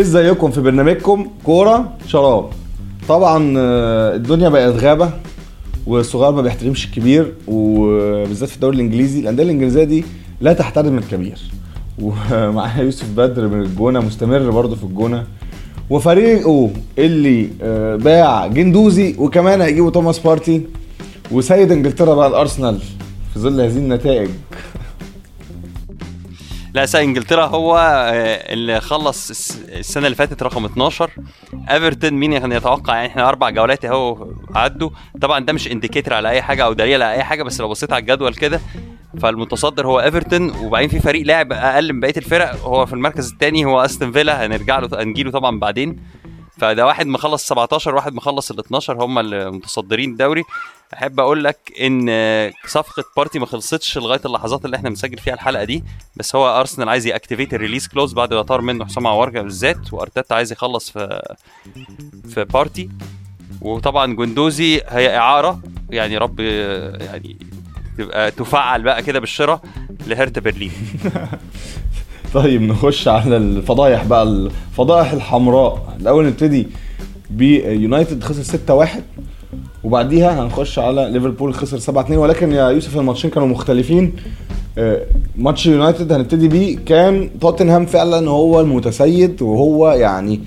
ازيكم في برنامجكم؟ كورة شراب. طبعا آه، الدنيا بقت غابة والصغير ما بيحترمش الكبير وبالذات في الدوري الإنجليزي. الأندية الإنجليزية دي لا تحترم الكبير. ومعايا يوسف بدر من الجونة مستمر برضه في الجونة. وفريقه اللي آه، باع جندوزي وكمان هيجيبوا توماس بارتي. وسيد إنجلترا بقى الأرسنال في ظل هذه النتائج. لا سا إنجلترا هو آه، اللي خلص الس- السنة اللي فاتت رقم 12 ايفرتون مين كان يتوقع؟ يعني إحنا أربع جولات أهو عدوا. طبعا ده مش indicator على أي حاجة أو دليل على أي حاجة بس لو بصيت على الجدول كده فالمتصدر هو ايفرتون وبعدين في فريق لاعب أقل من بقية الفرق هو في المركز الثاني هو أستون فيلا هنرجع له هنجيله طبعا بعدين. فده واحد مخلص 17 واحد مخلص ال 12 هم المتصدرين الدوري. أحب أقول لك إن صفقة بارتي ما خلصتش لغاية اللحظات اللي إحنا بنسجل فيها الحلقة دي بس هو أرسنال عايز ي activate ال release clause بعد ما طار منه حسام عوار ده بالذات وأرتيتا عايز يخلص في في بارتي. وطبعا جندوزي هي إعارة يعني رب يعني تبقى تفعل بقى كده بالشراء لهرتا برلين طيب نخش على الفضايح بقى. الفضائح الحمراء. الأول نبتدي بيونايتد خسر 6-1 وبعديها هنخش على ليفربول خسر 7-2 ولكن يا يوسف الماتشين كانوا مختلفين. آه، ماتش يونايتد هنبتدي بيه. كان توتنهام فعلا هو المتسيد وهو يعني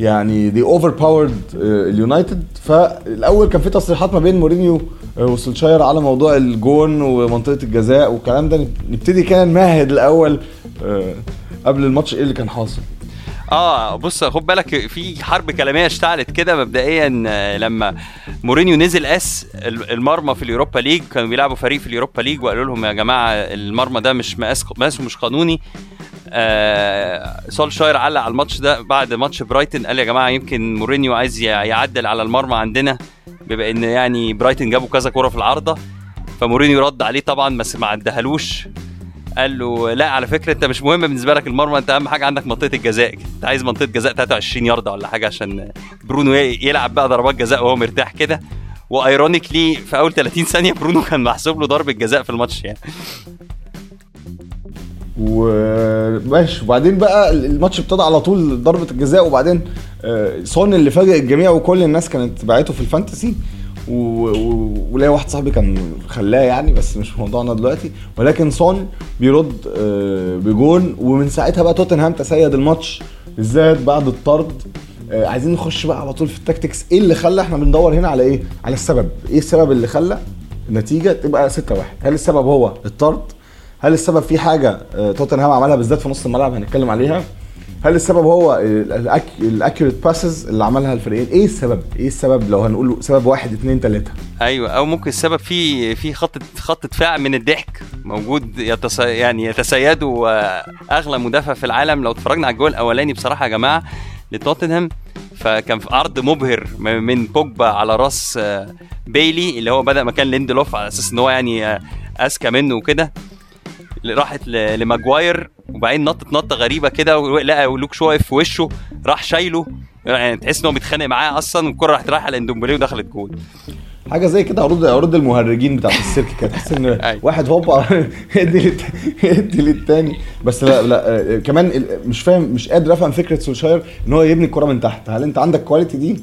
يعني دي overpowered اليونايتد. فالأول كان في تصريحات ما بين مورينيو آه، وسولشاير على موضوع الجون ومنطقة الجزاء والكلام ده. نبتدي كده نمهد الأول آه، قبل الماتش إيه اللي كان حاصل. آه بص خد بالك في حرب كلامية اشتعلت كده مبدئيا آه، لما مورينيو نزل قاس ال- المرمى في ال Europa League كانوا بيلعبوا فريق في ال Europa League وقالوا لهم يا جماعة المرمى ده مش مقاس مقاسه مش قانوني. آه سولشاير علق على الماتش ده بعد ماتش برايتن قال يا جماعة يمكن مورينيو عايز يعدل على المرمى عندنا بما إن يعني برايتن جابوا كذا كوره في العارضة فمورينيو رد عليه طبعا بس ما عدهالوش. قال له لا على فكرة أنت مش مهم بالنسبة لك المرمى أنت أهم حاجة عندك منطقة الجزاء أنت عايز منطقة جزاء 23 ياردة ولا حاجة عشان برونو يلعب بقى ضربات جزاء وهو مرتاح كده. و ironically في أول 30 ثانية برونو كان محسوب له ضربة جزاء في الماتش يعني. وماشي. وبعدين بقى الماتش ابتدى على طول ضربة الجزاء وبعدين آه، سون اللي فاجئ الجميع وكل الناس كانت باعته في ال fantasy. وليا واحد صاحبي كان خلاه يعني بس مش موضوعنا دلوقتي. ولكن سون بيرد آه، بجون ومن ساعتها بقى توتنهام تسيد الماتش بالذات بعد الطرد. آه، عايزين نخش بقى على طول في ال tactics إيه اللي خلى إحنا بندور هنا على إيه؟ على السبب. إيه السبب اللي خلى النتيجة تبقى 6 1 هل السبب هو الطرد؟ هل السبب في حاجة آه، توتنهام عملها بالذات في نص الملعب هنتكلم عليها؟ هل السبب هو ال accurate passes اللي عملها الفريقين؟ إيه السبب؟ إيه السبب لو هنقول سبب واحد اتنين تلاتة؟ أيوه أو ممكن السبب في في خط خط دفاع من الضحك موجود يتس يعني يتسيده آه، أغلى مدافع في العالم. لو اتفرجنا على الجول الأولاني بصراحة يا جماعة لتوتنهام فكان في عرض مبهر من بوجبا على راس آه، بايلي اللي هو بدأ مكان ليندلوف على أساس إن هو يعني آه، أذكى منه وكده. راحت لماجواير. وبعدين نطت نطة غريبة كده لوك شو واقف في وشه راح شايله. يعني تحس ان هو بيتخانق معاه أصلا والكرة راحت رايحة لإندومبلي ودخلت جول. حاجة زي كده عروض عروض المهرجين بتاعت السيرك كده. تحس إن أيوة. واحد هوبا للت- يدي للتاني. بس لا لا آه، كمان مش فاهم مش قادر أفهم فكرة سولشاير إن هو يبني الكرة من تحت. هل أنت عندك quality دي؟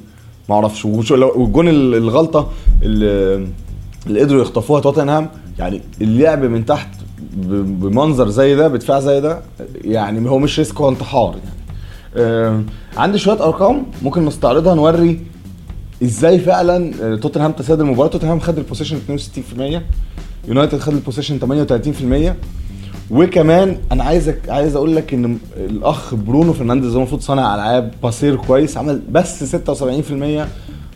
ما أعرفش. والجون ال- الغلطة اللي اللي قدروا يخطفوها توتنهام يعني اللعب من تحت بمنظر زي ده بدفاع زي ده يعني هو مش risk هو انتحار يعني. عندي شوية أرقام ممكن نستعرضها نوري إزاي فعلا آه، توتنهام تسيد المباراة. توتنهام خد ال possession 62% يونايتد خد ال possession 38% وكمان أنا عايزك عايز أقول لك إن الأخ برونو فرنانديز هو المفروض صانع ألعاب passer كويس عمل بس 76%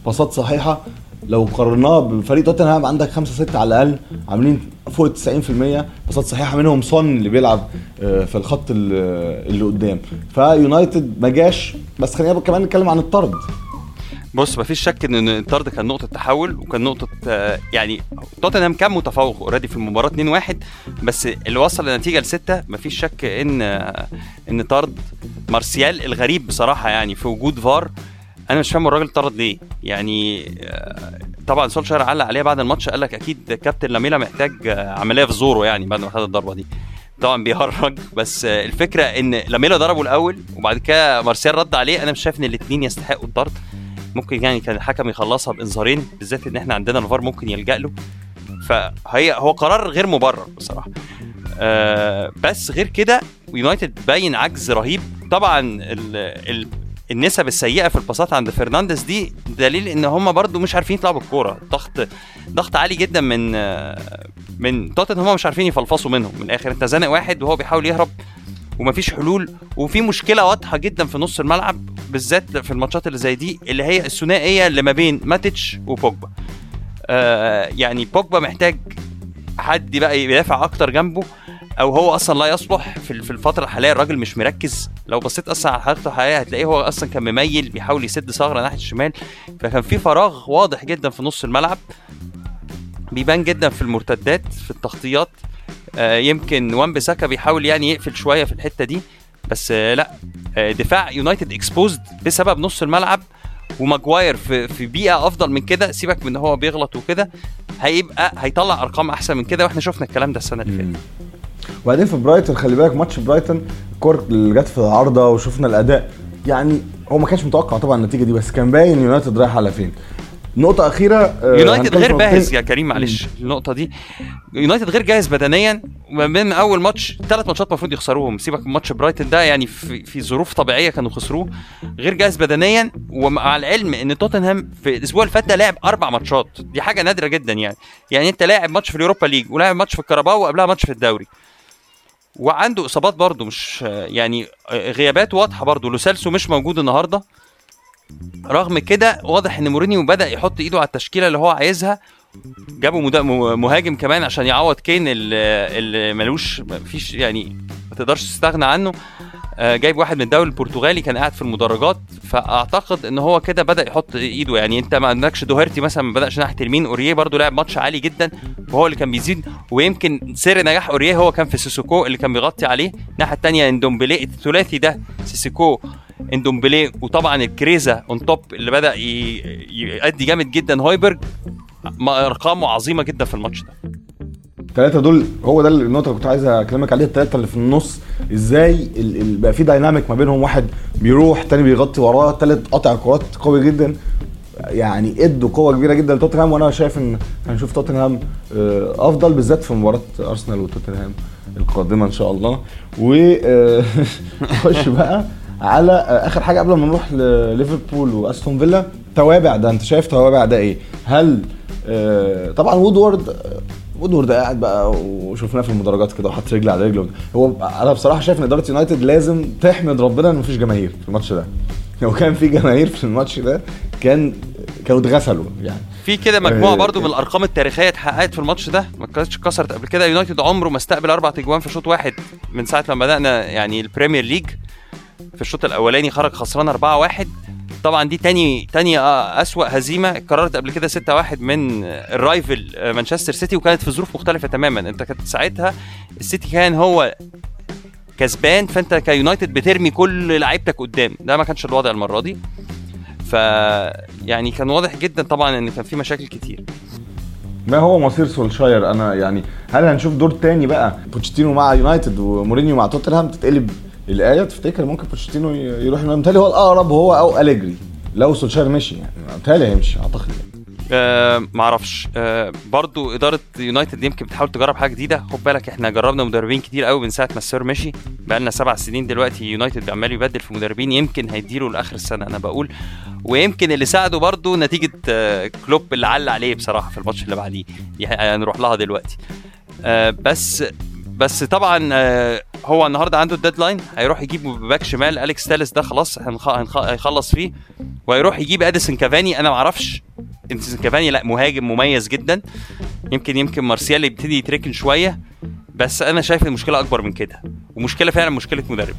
باصات صحيحة. لو قارناه بفريق توتنهام عندك 5 6 على الأقل عاملين فوق 90% باصات صحيحة منهم سون اللي بيلعب آه، في الخط ال- اللي قدام. فيونايتد ما جاش بس خلينا كمان نتكلم عن الطرد. بص مفيش شك إن الطرد كان نقطة تحول وكان نقطة آه، يعني توتنهام كان متفوق already في المباراة 2-1 بس اللي وصل لنتيجة لستة مفيش شك إن آه، إن طرد مارسيال الغريب بصراحة يعني في وجود فار. أنا مش فاهم الراجل طرد ليه. يعني آه، طبعا سولشاير علق عليها بعد الماتش قال لك أكيد كابتن لاميلا محتاج عملية في زوره يعني بعد ما خد الضربة دي. طبعا بيهرج بس الفكرة إن لاميلا ضربه الأول وبعد كده مارسيال رد عليه. أنا مش شايف إن الاثنين يستحقوا الطرد ممكن يعني كان الحكم يخلصها بإنذارين بالذات إن إحنا عندنا الفار ممكن يلجأ له. فهي هو قرار غير مبرر بصراحة. آه بس غير كده يونايتد باين عجز رهيب. طبعا ال ال النسب السيئة في الباصات عند فرنانديز دي دليل إن هم برضو مش عارفين يطلعوا بالكورة. ضغط ضغط عالي جدا من من توتنهام مش عارفين يفلفصوا منهم. من الآخر أنت زانق واحد وهو بيحاول يهرب ومفيش حلول وفي مشكلة واضحة جدا في نص الملعب بالذات في الماتشات اللي زي دي اللي هي الثنائية اللي ما بين ماتيتش وبوجبا. آه يعني بوجبا محتاج حد بقى يدافع أكتر جنبه. أو هو أصلا لا يصلح في الفترة الحالية الراجل مش مركز. لو بصيت أصلا على حالته الحالية هتلاقيه هو أصلا كان مميل بيحاول يسد ثغرة ناحية الشمال. فكان في فراغ واضح جدا في نص الملعب بيبان جدا في المرتدات في التغطيات. آه يمكن وان بيساكا بيحاول يعني يقفل شوية في الحتة دي بس آه لا. آه دفاع يونايتد exposed بسبب نص الملعب وماجواير في في بيئة أفضل من كده. سيبك من إن هو بيغلط وكده هيبقى هيطلع أرقام أحسن من كده وإحنا شفنا الكلام ده السنة اللي فاتت. وبعدين في برايتون خلي بالك ماتش برايتون الكور اللي جت في العارضة وشفنا الأداء يعني هو ما كانش متوقع طبعا النتيجة دي بس كان باين يونايتد رايح على فين. نقطة أخيرة آه، يونايتد غير جاهز. يا كريم معلش. النقطة دي يونايتد غير جاهز بدنيا من أول ماتش ثلاث ماتشات المفروض يخسروهم. سيبك من ماتش برايتون ده يعني في, في ظروف طبيعية كانوا خسروه. غير جاهز بدنيا ومع العلم إن توتنهام في الأسبوع اللي فات ده لعب أربع ماتشات. دي حاجة نادرة جدا يعني. يعني أنت لاعب ماتش في ال Europa League ولاعب ماتش في الكاراباو وقبلها ماتش في الدوري. وعنده إصابات برضه مش يعني غيابات واضحة برضه. لوسيلسو مش موجود النهارده. رغم كده واضح إن مورينيو بدأ يحط إيده على التشكيلة اللي هو عايزها. جابوا مهاجم كمان عشان يعوض كين اللي ملوش مفيش يعني ما تقدرش تستغنى عنه. جايب واحد من الدوري البرتغالي كان قاعد في المدرجات فأعتقد إن هو كده بدأ يحط إيده. يعني أنت ما عندكش دوهرتي مثلا ما بدأش ناحية اليمين اوريه برضو لعب ماتش عالي جدا وهو اللي كان بيزيد. ويمكن سر نجاح اوريه هو كان في سيسوكو اللي كان بيغطي عليه. الناحيه الثانية اندومبلي الثلاثي ده سيسوكو اندومبلي وطبعا الكريزة on top اللي بدأ يأدي جامد جدا. هويبرج ما- أرقامه عظيمة جدا في الماتش ده. الثلاثة دول هو ده النقطة اللي كنت عايز أكلمك عليها الثلاثة اللي في النص إزاي بقى في dynamic ما بينهم واحد بيروح تاني بيغطي وراه تالت قاطع كرات قوي جدا يعني ادوا قوة كبيرة جدا لتوتنهام وأنا شايف إن هنشوف توتنهام آه، أفضل بالذات في مباراة أرسنال وتوتنهام القادمة إن شاء الله ونخش بقى على آه، آخر حاجة قبل ما نروح لليفربول وأستون فيلا توابع ده أنت شايف توابع ده إيه؟ هل آه، طبعا وودورد آه، وودورد قاعد بقى وشفناه في المدرجات كده وحط رجل على رجله هو أنا بصراحة شايف إن إدارة يونايتد لازم تحمد ربنا ان مفيش جماهير في الماتش ده. لو كان في جماهير في الماتش ده كان كانوا اتغسلوا يعني. في كده مجموعة آه، برضو من الأرقام التاريخية اتحققت في الماتش ده؟ ما كانتش اتكسرت قبل كده. يونايتد عمره ما استقبل أربع تجوال في شوط واحد من ساعة لما بدأنا يعني ال Premier League. في الشوط الأولاني خرج خسران 4-1 طبعا دي تاني تاني آه، أسوأ هزيمة اتكررت قبل كده 6-1 من ال rival مانشستر سيتي وكانت في ظروف مختلفة تماما. أنت كانت ساعتها السيتي كان هو كسبان فأنت كيونايتد بترمي كل لعيبتك قدام. ده ما كانش الوضع المرة دي. ف يعني كان واضح جدا طبعا إن كان في مشاكل كتير. ما هو مصير سولشاير؟ أنا يعني هل هنشوف دور تاني بقى؟ بوتشيتينو مع يونايتد ومورينيو مع توتنهام تتقلب الآية تفتكر ممكن بوتشيتينو يروح متهيألي هو الأقرب هو أو أليجري. لو سولشاير مشي يعني. متهيألي هيمشي أعتقد يعني. آه معرفش آه برضو إدارة يونايتد يمكن بتحاول تجرب حاجة جديدة. خد بالك إحنا جربنا مدربين كتير قوي من ساعة ما السير مشي. بقى لنا سبع سنين دلوقتي يونايتد عمال يبدل في مدربين يمكن هيديله لآخر السنة أنا بقول. ويمكن اللي ساعده برضو نتيجة آه كلوب اللي علق عليه بصراحة في الماتش اللي بعديه. دي هنروح لها دلوقتي. آه بس بس طبعا آه، هو النهارده عنده ال deadline هيروح يجيب باك شمال أليكس تالس ده خلاص هيخلص فيه وهيروح يجيب أديسون كافاني. أنا ما أعرفش أديسون كافاني لا مهاجم مميز جدا. يمكن يمكن مارسيال يبتدي يتركن شوية بس أنا شايف المشكلة أكبر من كده. ومشكلة فعلا مشكلة مدرب.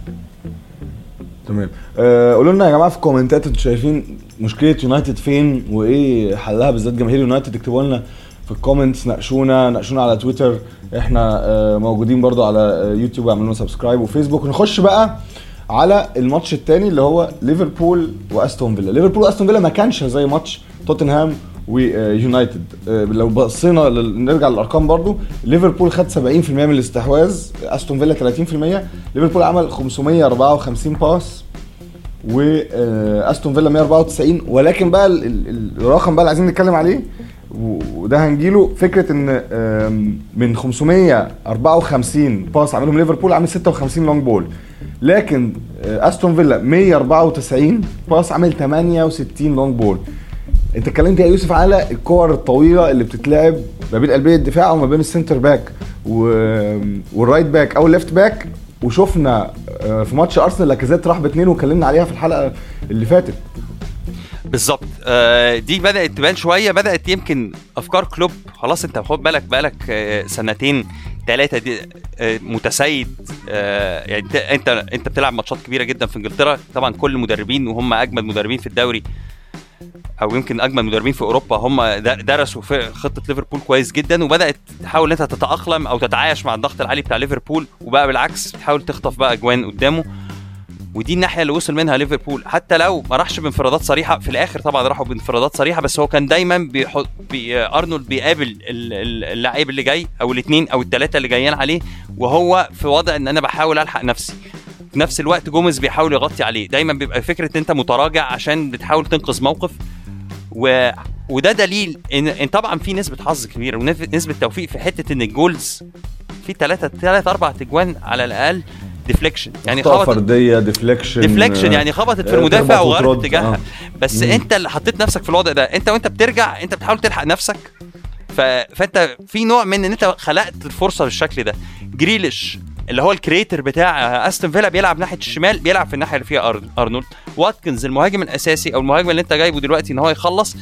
تمام. آه قولوا لنا يا جماعة في الكومنتات أنتوا شايفين مشكلة يونايتد فين؟ وإيه حلها بالذات جماهير يونايتد؟ اكتبوا لنا في ال comments ناقشونا ناقشونا على تويتر إحنا آه موجودين برضو على آه، يوتيوب اعملوا لنا subscribe وفيسبوك نخش بقى على الماتش الثاني اللي هو ليفربول وأستون فيلا. ليفربول وأستون فيلا ما كانش زي ماتش توتنهام ويونايتد آه، لو بصينا نرجع للأرقام برضو. ليفربول خد 70% من الاستحواذ أستون فيلا 30% ليفربول عمل 554 pass. وأستون فيلا 194 ولكن بقى ال- ال- الرقم بقى اللي عايزين نتكلم عليه وده هنجيله فكرة إن من 554 pass عملهم ليفربول عامل 56 long ball لكن آه، أستون فيلا 194 pass عامل 68 long ball أنت اتكلمت يا يوسف على الكور الطويلة اللي بتتلعب ما بين قلبي الدفاع وما بين ال centre back. وال right back أو ال left back وشفنا آه، في ماتش أرسنال لاكازيت راح باثنين واتكلمنا عليها في الحلقة اللي فاتت. بالظبط. آه، دي بدأت تبان شوية بدأت يمكن أفكار كلوب خلاص أنت خد بالك بقالك آه، سنتين ثلاثة دي متسيد يعني انت انت بتلعب ماتشات كبيرة جدا في إنجلترا. طبعا كل المدربين وهم أجمد مدربين في الدوري أو يمكن أجمل مدربين في أوروبا هم در- درسوا في خطة ليفربول كويس جدا وبدأت تحاول إن أنت تتأقلم أو تتعايش مع الضغط العالي بتاع ليفربول وبقى بالعكس تحاول تخطف بقى أجوان قدامه. ودي الناحية اللي وصل منها ليفربول. حتى لو ما راحش بانفرادات صريحة في الآخر طبعا راحوا بانفرادات صريحة بس هو كان دايما بيحط بي أرنولد بيقابل ال- ال- اللعيب اللي جاي أو الاثنين أو الثلاثه اللي جايين عليه وهو في وضع إن أنا بحاول ألحق نفسي. في نفس الوقت جوميز بيحاول يغطي عليه. دايما بيبقى فكرة إن أنت متراجع عشان بتحاول تنقذ موقف. و... وده دليل ان إن طبعا في نسبة حظ كبيرة ونسبه توفيق في حتة إن ال goals في ثلاثة ثلاث أربع تجوان على الأقل deflection يعني خبطت فردية deflection deflection يعني خبطت في آه، المدافع وغيرت. اتجاهها آه. بس مم. أنت اللي حطيت نفسك في الوضع ده أنت وأنت بترجع أنت بتحاول تلحق نفسك ف... فأنت في نوع من إن أنت خلقت الفرصة بالشكل ده جريليش اللي هو ال creator بتاع أستون فيلا بيلعب ناحية الشمال بيلعب في الناحية اللي فيها. أرنولد. واتكنز المهاجم الأساسي أو المهاجم اللي أنت جايبه دلوقتي إن هو يخلص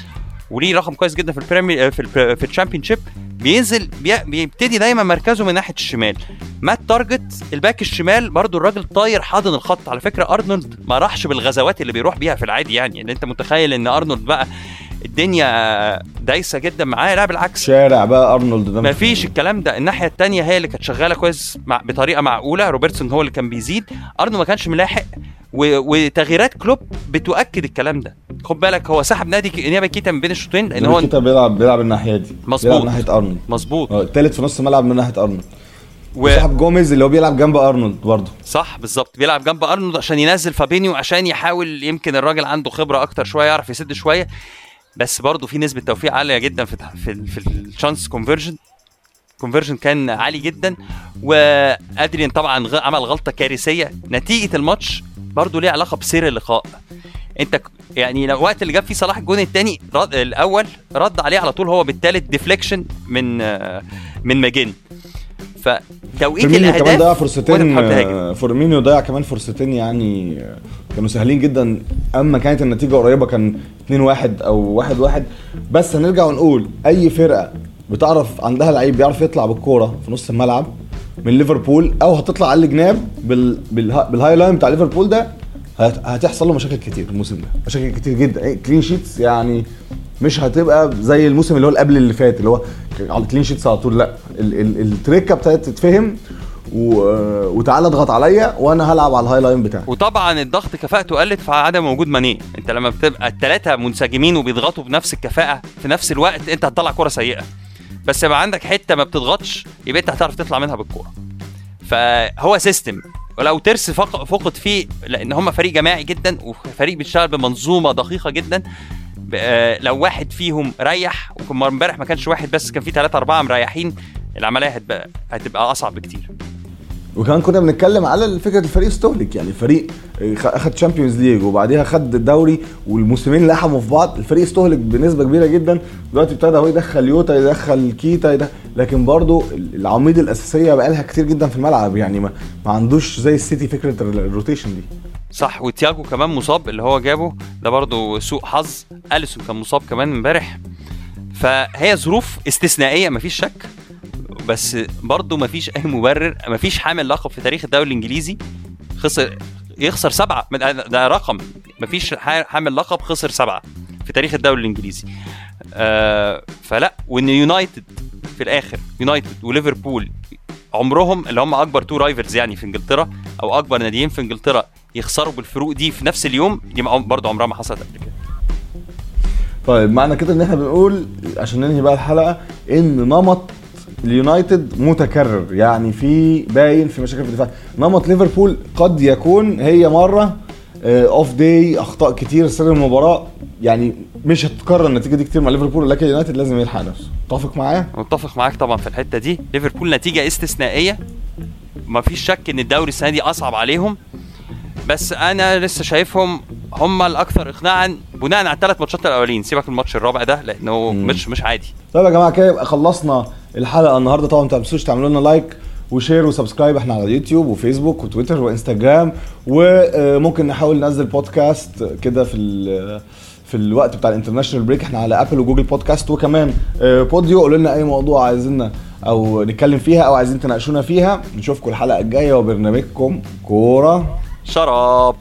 وليه رقم كويس جدا في ال Premier في ال في ال Championship بينزل بي... بيبتدي دايما مركزه من ناحية الشمال. مات تارجت الباك الشمال برضو الراجل طاير حاضن الخط. على فكرة أرنولد ما راحش بالغزوات اللي بيروح بيها في العادي يعني. ان أنت متخيل إن أرنولد بقى الدنيا دايسة جدا معاه لا بالعكس. شارع بقى أرنولد ده. ما فيش الكلام ده. الناحية الثانية هي اللي كانت شغالة كويس مع بطريقة معقولة. روبرتسون هو اللي كان بيزيد. أرنولد ما كانش ملاحق. و... وتغييرات كلوب بتؤكد الكلام ده. خد بالك هو سحب نابي كيتا من بين الشوطين لأن هو كيتا بيلعب بيلعب الناحية دي. مظبوط. بيلعب ناحية أرنولد. مظبوط. آه التالت في نص الملعب من ناحية أرنولد. و... وسحب جوميز اللي هو بيلعب جنب أرنولد برضه. صح بالظبط. بيلعب جنب أرنولد عشان ينزل فابينيو عشان يحاول يمكن الراجل عنده خبرة أكتر شوية يعرف يسد شوية. بس برضه في نسبة توفيق عالية جدا في في, في ال chance conversion conversion كان عالي جدا. وأدريان طبعا عمل غلطة كارثية. نتيجة الماتش برضه ليها علاقة بسير اللقاء. أنت يعني لو وقت اللي جاب فيه صلاح الجون الثاني رد الأول رد عليه على طول هو بالثالث deflection من من ماكجين فتوقيت فيرمينيو كمان ضيع الاهداف فرصتين فيرمينيو ضيع كمان فرصتين يعني كانوا سهلين جدا. أما كانت النتيجة قريبة كان 2 1 أو 1 1 بس هنرجع ونقول أي فرقة بتعرف عندها لعيب بيعرف يطلع بالكورة في نص الملعب من ليفربول أو هتطلع على الجناب بال... بالها... بال high line بتاع ليفربول ده هت... هتحصل له مشاكل كتير الموسم ده. مشاكل كتير جدا. إيه، clean sheets يعني مش هتبقى زي الموسم اللي هو اللي قبل اللي فات اللي هو على ال clean sheets على طول. لا ال... ال... التريكه ابتدت تتفهم و... وتعالى اضغط عليا وأنا هلعب على ال high line بتاعي وطبعا الضغط كفاءته قلت في عدم وجود ماني. انت لما بتبقى الثلاثه منسجمين وبيضغطوا بنفس الكفاءة في نفس الوقت انت هتطلع كرة سيئة. بس يبقى عندك حتة ما بتضغطش يبقى انت هتعرف تطلع منها بالكورة. فهو system ولو ترس فق- فقد فيه لأن هم فريق جماعي جدا وفريق بيشتغل بمنظومة دقيقة جدا آه، لو واحد فيهم ريح وكان امبارح ما كانش واحد بس كان في ثلاثة أربعة مريحين العملية هتبقى هتبقى أصعب بكتير. وكمان كنا بنتكلم على فكرة الفريق استهلك يعني الفريق خ- أخد Champions League وبعديها خد الدوري والموسمين لحموا في بعض الفريق استهلك بنسبة كبيرة جدا. دلوقتي ابتدى هو يدخل يوتا يدخل كيتا يدخل لكن برضو العواميد الأساسية بقى لها كتير جدا في الملعب يعني ما, ما عندوش زي السيتي فكرة ال- ال rotation دي. صح وتياجو كمان مصاب اللي هو جابه ده برضه سوء حظ. أليسون كان مصاب كمان امبارح. فهي ظروف استثنائية مفيش شك. بس برضه مفيش أي مبرر مفيش حامل لقب في تاريخ الدوري الإنجليزي. خسر يخسر سبعة ده رقم. مفيش حامل لقب خسر سبعة في تاريخ الدوري الإنجليزي. آه فلا وإن يونايتد في الآخر يونايتد وليفربول عمرهم اللي هم أكبر two rivals يعني في إنجلترا أو أكبر ناديين في إنجلترا يخسروا بالفروق دي في نفس اليوم دي برضه عمرها ما حصلت قبل كده. طيب معنى كده إن إحنا بنقول عشان ننهي بقى الحلقة إن نمط اليونايتد متكرر. يعني في باين في مشاكل في الدفاع. نمط ليفربول قد يكون هي مرة off day أخطاء كتير سر المباراة. يعني مش هتتكرر النتيجة دي كتير مع ليفربول لكن اليونايتد لازم يلحق نفسه. متفق معايا؟ متفق معاك طبعا في الحتة دي. ليفربول نتيجة استثنائية. ما فيش شك إن الدوري السنة دي أصعب عليهم. بس أنا لسه شايفهم هم الأكثر اقناعا بناء على الثلاث ماتشات الأولين. سيبك من الماتش الرابع ده لأنه مم. مش مش عادي. طيب يا جماعة كده يبقى خلصنا الحلقة النهارده. طبعا ما تنسوش تعملوا لنا like و share و subscribe. إحنا على اليوتيوب وفيسبوك وتويتر وإنستجرام. وممكن نحاول ننزل بودكاست كده في في الوقت بتاع ال international break إحنا على Apple و Google Podcast وكمان آه، Podeo قولوا لنا أي موضوع عايزيننا أو نتكلم فيها أو عايزين تناقشونا فيها. نشوفكم الحلقة الجاية. وبرنامجكم كورة. شراب